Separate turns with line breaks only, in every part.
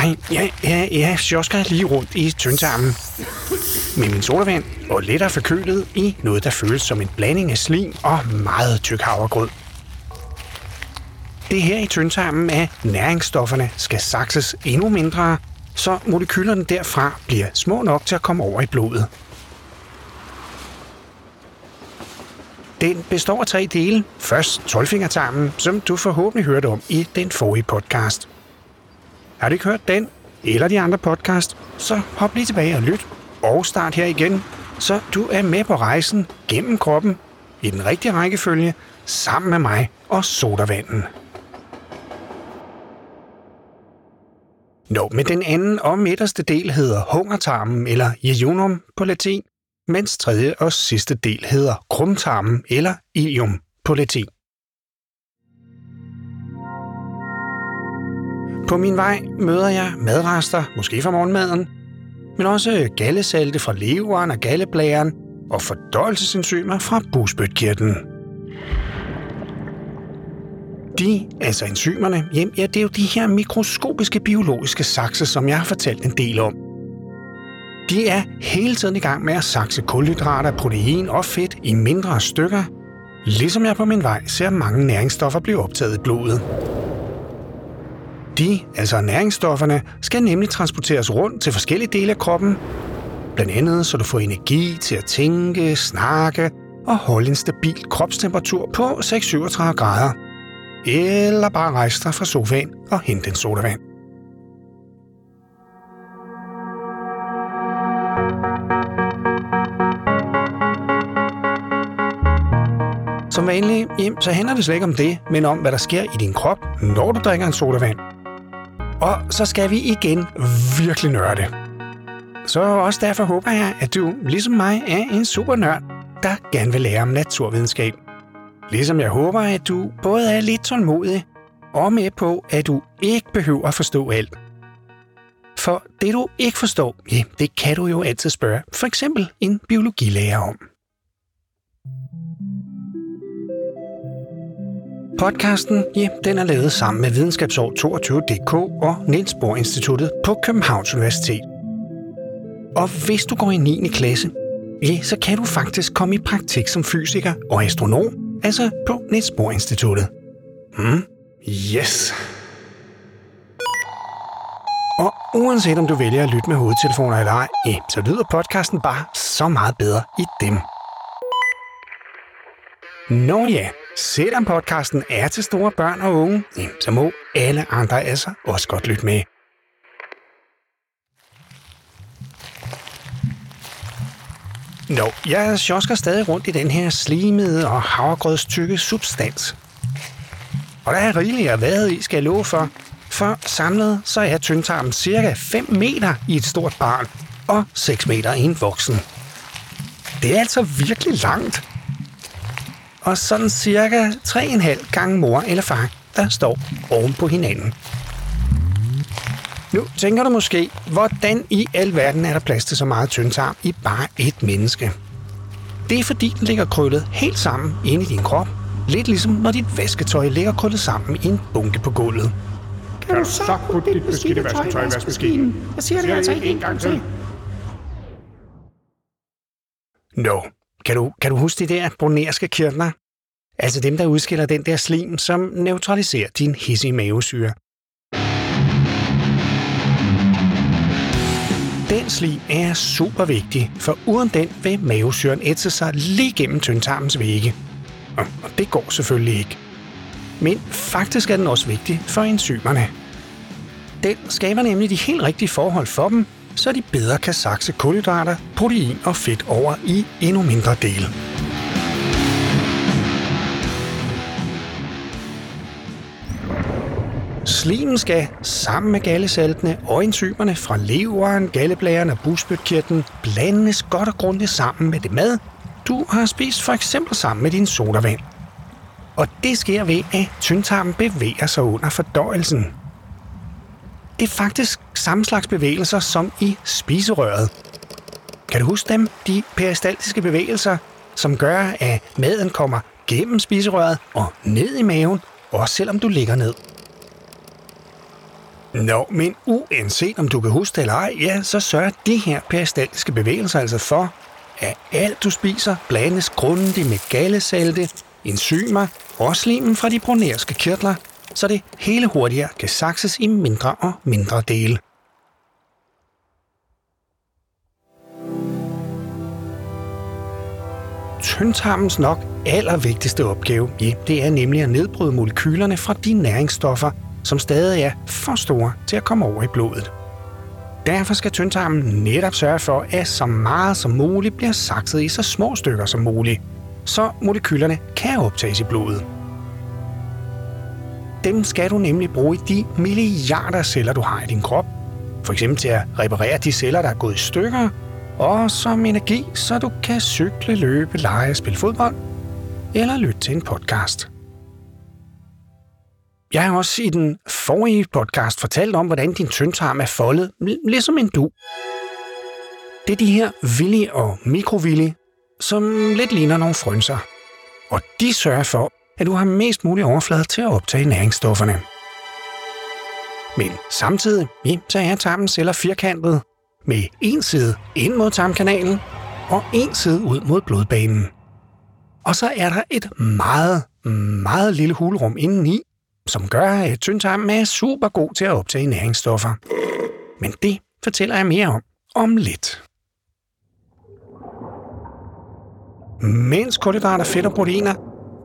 Hej, ja, ja, jeg sjosker lige rundt i tyndtarmen med min sodavand og lettere forkølet i noget, der føles som en blanding af slim og meget tyk havregrød. Det her i tyndtarmen af næringsstofferne skal sakses endnu mindre, så molekylerne derfra bliver små nok til at komme over i blodet. Den består af tre dele. Først 12 som du forhåbentlig hørte om i den forrige podcast. Har du ikke hørt den eller de andre podcast, så hop lige tilbage og lyt og start her igen, så du er med på rejsen gennem kroppen i den rigtige rækkefølge sammen med mig og sodavanden. Nå, men den anden og midterste del hedder hungertarmen eller jejunum på latin, mens tredje og sidste del hedder krumtarmen eller ilium på latin. På min vej møder jeg madrester, måske fra morgenmaden, men også gallesalte fra leveren og galleblæren og fordøjelsesenzymer fra busbødkirtlen. De, altså enzymerne, jamen, ja, det er jo de her mikroskopiske biologiske sakse, som jeg har fortalt en del om. De er hele tiden i gang med at sakse kulhydrater, protein og fedt i mindre stykker, ligesom jeg på min vej ser mange næringsstoffer blive optaget i blodet. De, altså næringsstofferne, skal nemlig transporteres rundt til forskellige dele af kroppen, blandt andet så du får energi til at tænke, snakke og holde en stabil kropstemperatur på 6-37 grader. Eller bare rejse dig fra sofaen og hente en sodavand. Som vanligt, så handler det slet ikke om det, men om, hvad der sker i din krop, når du drikker en sodavand. Og så skal vi igen virkelig nørde. Så også derfor håber jeg, at du, ligesom mig, er en super nørd, der gerne vil lære om naturvidenskab. Ligesom jeg håber, at du både er lidt tålmodig og med på, at du ikke behøver at forstå alt. For det du ikke forstår, ja, det kan du jo altid spørge for eksempel en biologilærer om. Podcasten ja, den er lavet sammen med Videnskabsår 22.dk og Niels Bohr Instituttet på Københavns Universitet. Og hvis du går i 9. klasse, ja, så kan du faktisk komme i praktik som fysiker og astronom, altså på Niels Bohr Instituttet. Hmm? Yes! Og uanset om du vælger at lytte med hovedtelefoner eller ej, ja, så lyder podcasten bare så meget bedre i dem. Nå ja, Selvom podcasten er til store børn og unge, så må alle andre altså også godt lytte med. Nå, jeg sjosker stadig rundt i den her slimede og havregrødstykke substans. Og der er rigeligt at vade i, skal jeg love for. For samlet så er tyndtarmen cirka 5 meter i et stort barn og 6 meter i en voksen. Det er altså virkelig langt og sådan cirka 3,5 gange mor eller far, der står oven på hinanden. Nu tænker du måske, hvordan i al verden er der plads til så meget tyndtarm i bare et menneske? Det er fordi, den ligger krøllet helt sammen inde i din krop. Lidt ligesom når dit vasketøj ligger krøllet sammen i en bunke på gulvet.
Kan du så putte dit beskidte vasketøj i vaskemaskinen? Jeg siger det altså ikke en gang til.
No. Kan du, kan du huske de der bronerske kirtler? Altså dem, der udskiller den der slim, som neutraliserer din hissige mavesyre. Den slim er super vigtig, for uden den vil mavesyren ætse sig lige gennem tyndtarmens vægge. Og det går selvfølgelig ikke. Men faktisk er den også vigtig for enzymerne. Den skaber nemlig de helt rigtige forhold for dem, så de bedre kan sakse kulhydrater, protein og fedt over i endnu mindre dele. Slimen skal sammen med gallesaltene og enzymerne fra leveren, galleblæren og busbytkirtlen, blandes godt og grundigt sammen med det mad, du har spist for eksempel sammen med din sodavand. Og det sker ved, at tyndtarmen bevæger sig under fordøjelsen. Det er faktisk samme slags bevægelser som i spiserøret. Kan du huske dem? De peristaltiske bevægelser, som gør, at maden kommer gennem spiserøret og ned i maven, også selvom du ligger ned. Nå, men uanset om du kan huske det eller ej, ja, så sørger de her peristaltiske bevægelser altså for, at alt du spiser blandes grundigt med gallesalte, enzymer og slimen fra de bronerske kirtler, så det hele hurtigere kan sakses i mindre og mindre dele. Tyndtarmens nok allervigtigste opgave, ja, det er nemlig at nedbryde molekylerne fra de næringsstoffer, som stadig er for store til at komme over i blodet. Derfor skal tyndtarmen netop sørge for, at så meget som muligt bliver sakset i så små stykker som muligt, så molekylerne kan optages i blodet. Dem skal du nemlig bruge i de milliarder celler, du har i din krop. For eksempel til at reparere de celler, der er gået i stykker, og som energi, så du kan cykle, løbe, lege, spille fodbold eller lytte til en podcast. Jeg har også i den forrige podcast fortalt om, hvordan din tyndtarm er foldet, ligesom en du. Det er de her villi og mikrovilli, som lidt ligner nogle frønser. Og de sørger for, at du har mest mulig overflade til at optage næringsstofferne. Men samtidig ja, så er tarmens celler firkantet, med en side ind mod tarmkanalen og en side ud mod blodbanen. Og så er der et meget, meget lille hulrum indeni, som gør, at tyndtarmen er super god til at optage næringsstoffer. Men det fortæller jeg mere om om lidt. Mens kulhydrater, fedt og proteiner,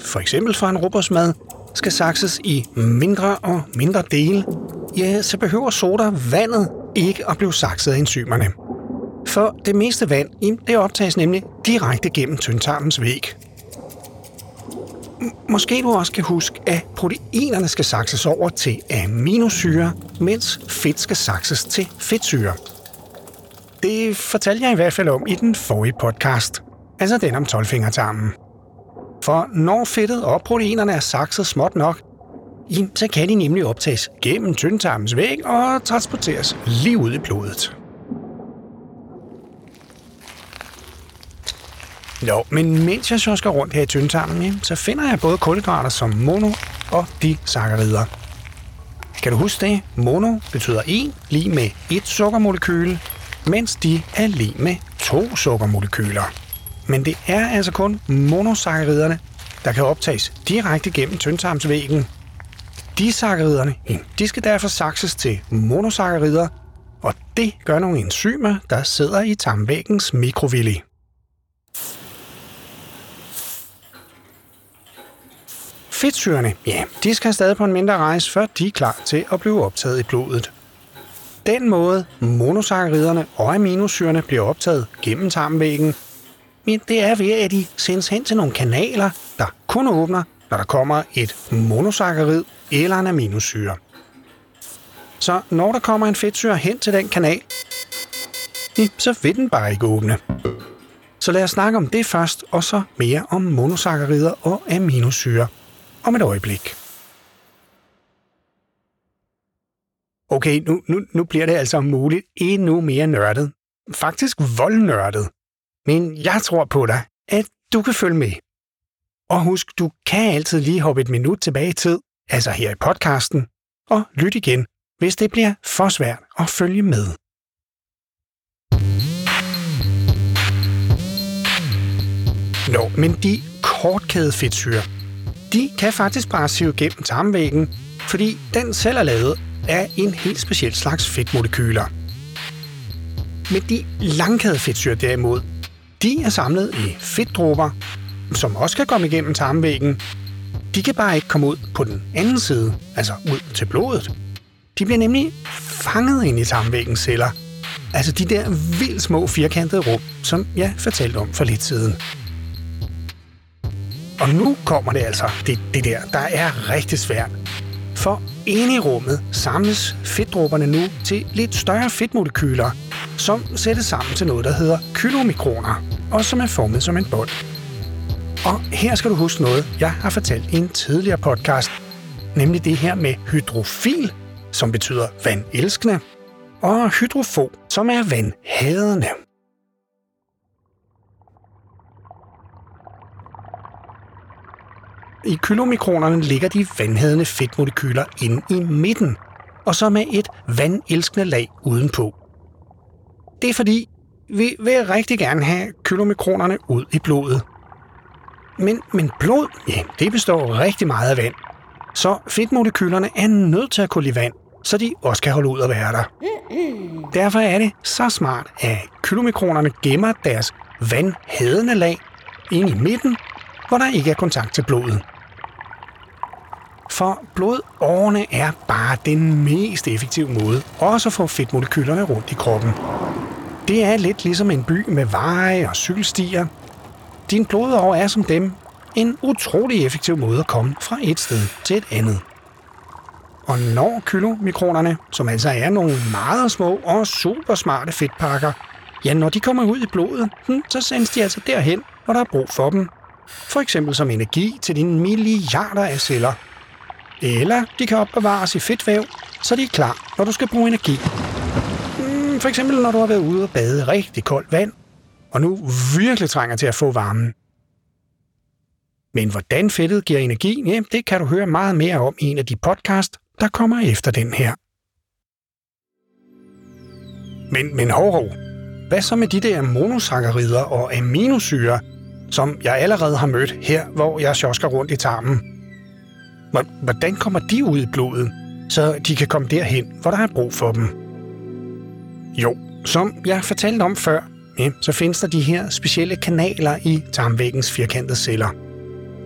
for eksempel fra en robotsmad, skal sakses i mindre og mindre dele, ja, så behøver soda vandet ikke at blive sakset af enzymerne. For det meste vand, mm, det optages nemlig direkte gennem tyndtarmens væg. Måske du også kan huske, at proteinerne skal sakses over til aminosyre, mens fedt skal sakses til fedtsyre. Det fortalte jeg i hvert fald om i den forrige podcast, altså den om 12 For når fedtet og proteinerne er sakset småt nok, så kan de nemlig optages gennem tyndtarmens væg og transporteres lige ud i blodet. Jo, men mens jeg så skal rundt her i tyndtarmen, så finder jeg både kulhydrater som mono og disaccharider. Kan du huske det? Mono betyder 1 lige med et sukkermolekyle, mens de er lige med to sukkermolekyler. Men det er altså kun monosakkariderne, der kan optages direkte gennem tyndtarmsvæggen. Disakkariderne, de skal derfor sakses til monosakkarider, og det gør nogle enzymer, der sidder i tarmvæggens mikrovilli. Fedtsyrene, ja, de skal stadig på en mindre rejse, før de er klar til at blive optaget i blodet. Den måde, monosakkariderne og aminosyrene bliver optaget gennem tarmvæggen, men det er ved, at de sendes hen til nogle kanaler, der kun åbner, når der kommer et monosakkarid eller en aminosyre. Så når der kommer en fedtsyre hen til den kanal, så vil den bare ikke åbne. Så lad os snakke om det først, og så mere om monosakkarider og aminosyre om et øjeblik. Okay, nu, nu, nu bliver det altså muligt endnu mere nørdet. Faktisk voldnørdet. Men jeg tror på dig, at du kan følge med. Og husk, du kan altid lige hoppe et minut tilbage i tid, altså her i podcasten, og lyt igen, hvis det bliver for svært at følge med. Nå, men de kortkædede fedtsyre, de kan faktisk bare sive gennem tarmvæggen, fordi den selv er lavet af en helt speciel slags fedtmolekyler. Men de langkædede fedtsyre derimod, de er samlet i fedtdråber, som også kan komme igennem tarmvæggen. De kan bare ikke komme ud på den anden side, altså ud til blodet. De bliver nemlig fanget ind i tarmvæggens celler. Altså de der vildt små firkantede rum, som jeg fortalte om for lidt siden. Og nu kommer det altså, det, det der, der er rigtig svært. For inde i rummet samles fedtdråberne nu til lidt større fedtmolekyler, som sættes sammen til noget, der hedder kylomikroner, og som er formet som en bold. Og her skal du huske noget, jeg har fortalt i en tidligere podcast, nemlig det her med hydrofil, som betyder vandelskende, og hydrofo, som er vandhadende. I kylomikronerne ligger de vandhadende fedtmolekyler inde i midten, og så med et vandelskende lag udenpå. Det er fordi, vi vil rigtig gerne have kylomikronerne ud i blodet. Men, men blod, ja, det består rigtig meget af vand. Så fedtmolekylerne er nødt til at kunne lide vand, så de også kan holde ud at være der. Derfor er det så smart, at kylomikronerne gemmer deres vandhædende lag ind i midten, hvor der ikke er kontakt til blodet. For blodårene er bare den mest effektive måde også at få fedtmolekylerne rundt i kroppen. Det er lidt ligesom en by med veje og cykelstier. Din blodår er som dem en utrolig effektiv måde at komme fra et sted til et andet. Og når kylomikronerne, som altså er nogle meget små og super smarte fedtpakker, ja, når de kommer ud i blodet, hm, så sendes de altså derhen, hvor der er brug for dem. For eksempel som energi til dine milliarder af celler. Eller de kan opbevares i fedtvæv, så de er klar, når du skal bruge energi. Hm, for eksempel når du har været ude og bade i rigtig koldt vand, og nu virkelig trænger til at få varmen. Men hvordan fedtet giver energi, ja, det kan du høre meget mere om i en af de podcast, der kommer efter den her. Men, men hov, hov. Hvad så med de der monosakkarider og aminosyre, som jeg allerede har mødt her, hvor jeg sjosker rundt i tarmen? Hvordan kommer de ud i blodet, så de kan komme derhen, hvor der er brug for dem? Jo, som jeg fortalte om før, ja, så findes der de her specielle kanaler i tarmvæggens firkantede celler –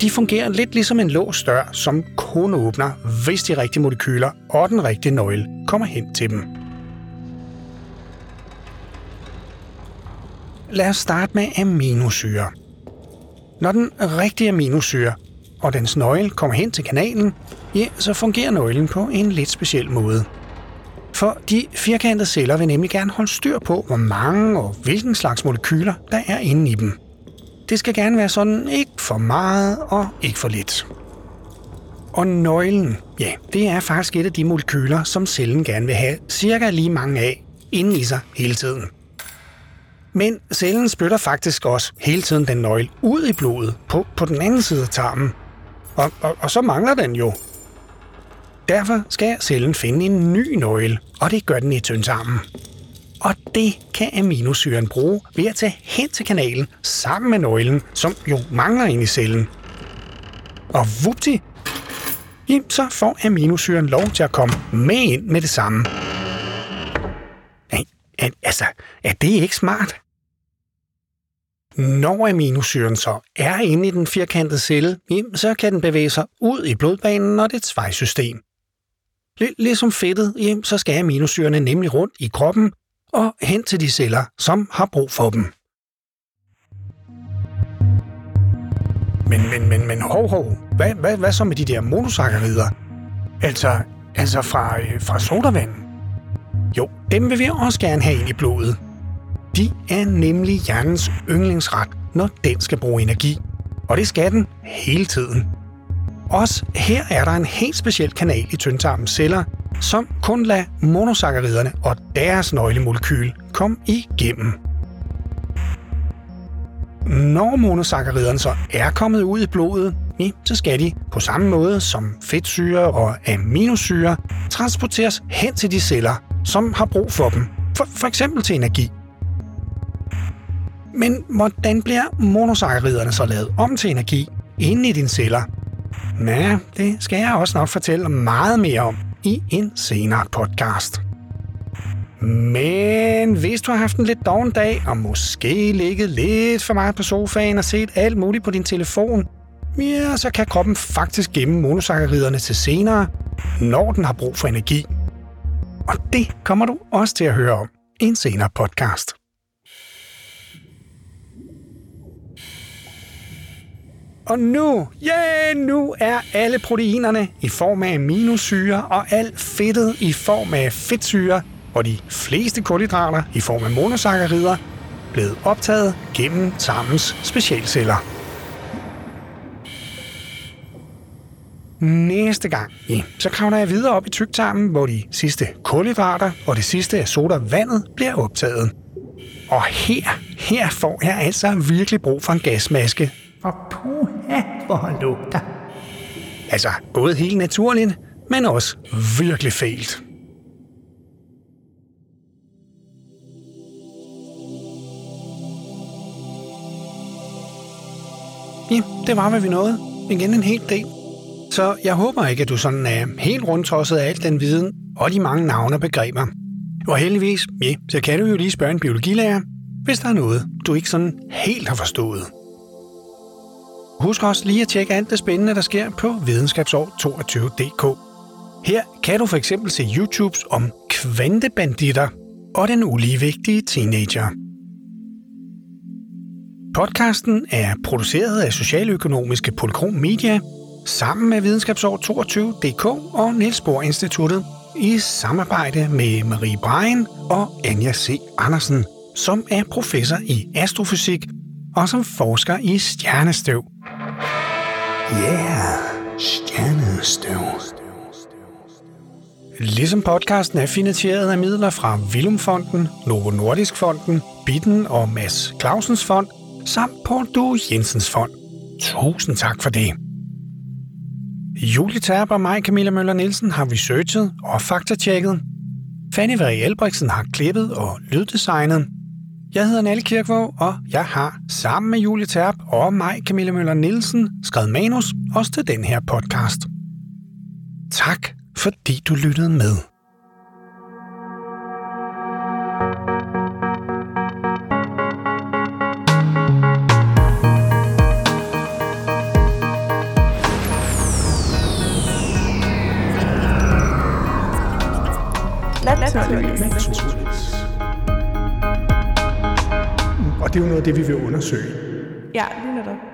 de fungerer lidt ligesom en låst dør, som kun åbner, hvis de rigtige molekyler og den rigtige nøgle kommer hen til dem. Lad os starte med aminosyre. Når den rigtige aminosyre og dens nøgle kommer hen til kanalen, ja, så fungerer nøglen på en lidt speciel måde. For de firkantede celler vil nemlig gerne holde styr på, hvor mange og hvilken slags molekyler, der er inde i dem. Det skal gerne være sådan ikke for meget og ikke for lidt. Og nøglen, ja, det er faktisk et af de molekyler, som cellen gerne vil have cirka lige mange af inde i sig hele tiden. Men cellen spytter faktisk også hele tiden den nøgle ud i blodet på, på den anden side af tarmen. Og, og, og så mangler den jo. Derfor skal cellen finde en ny nøgle, og det gør den i tyndtarmen. Og det kan aminosyren bruge ved at tage hen til kanalen sammen med nøglen, som jo mangler ind i cellen. Og vupti, jamen, så får aminosyren lov til at komme med ind med det samme. Altså, er det ikke smart? Når aminosyren så er inde i den firkantede celle, så kan den bevæge sig ud i blodbanen og dets vejsystem. Ligesom fedtet, så skal aminosyrene nemlig rundt i kroppen og hen til de celler, som har brug for dem. Men, men, men, men hov, hov. Hvad, hvad, hvad så med de der monosakkarider? Altså, altså fra, øh, fra sodavand? Jo, dem vil vi også gerne have ind i blodet. De er nemlig hjernens yndlingsret, når den skal bruge energi. Og det skal den hele tiden. Også her er der en helt speciel kanal i tyndtarmens celler, som kun lader monosakkariderne og deres nøglemolekyl komme igennem. Når monosakkariderne så er kommet ud i blodet, så skal de på samme måde som fedtsyre og aminosyre transporteres hen til de celler, som har brug for dem, for, for eksempel til energi. Men hvordan bliver monosakkariderne så lavet om til energi inde i dine celler? Ja, det skal jeg også nok fortælle meget mere om i en senere podcast. Men hvis du har haft en lidt doven dag, og måske ligget lidt for meget på sofaen og set alt muligt på din telefon, ja, så kan kroppen faktisk gemme monosakkariderne til senere, når den har brug for energi. Og det kommer du også til at høre om i en senere podcast. Og nu, ja, yeah, nu er alle proteinerne i form af aminosyre og alt fedtet i form af fedtsyre og de fleste kulhydrater i form af monosakkarider blevet optaget gennem tarmens specialceller. Næste gang, ja, så kravler jeg videre op i tyktarmen, hvor de sidste kulhydrater og det sidste af sodavandet bliver optaget. Og her, her får jeg altså virkelig brug for en gasmaske,
Puha, hvor han lugter.
Altså, både helt naturligt, men også virkelig fælt. Ja, det var, hvad vi nåede. Igen en hel del. Så jeg håber ikke, at du sådan er helt rundtosset af al den viden og de mange navne og begreber. Og heldigvis, ja, så kan du jo lige spørge en biologilærer, hvis der er noget, du ikke sådan helt har forstået. Husk også lige at tjekke alt det spændende, der sker på videnskabsår22.dk. Her kan du for eksempel se YouTubes om kvantebanditter og den uligevigtige teenager. Podcasten er produceret af Socialøkonomiske Polychrom Media sammen med Videnskabsår 22.dk og Niels Bohr Instituttet i samarbejde med Marie Brein og Anja C. Andersen, som er professor i astrofysik og som forsker i stjernestøv. Yeah, stjernestøv. Ligesom podcasten er finansieret af midler fra Vilumfonden, Novo Nordisk Fonden, Bitten og Mads Clausens Fond, samt Paul Du Jensens Fond. Tusind tak for det. Julie Terp og mig, Camilla Møller Nielsen, har researchet og faktatjekket. Fanny Vare Elbriksen har klippet og lyddesignet. Jeg hedder Nalle Kirkvåg, og jeg har sammen med Julie Terp og mig, Camilla Møller Nielsen, skrevet manus også til den her podcast. Tak, fordi du lyttede med.
Naturligvis.
Og det er jo noget af det, vi vil undersøge.
Ja, lige netop.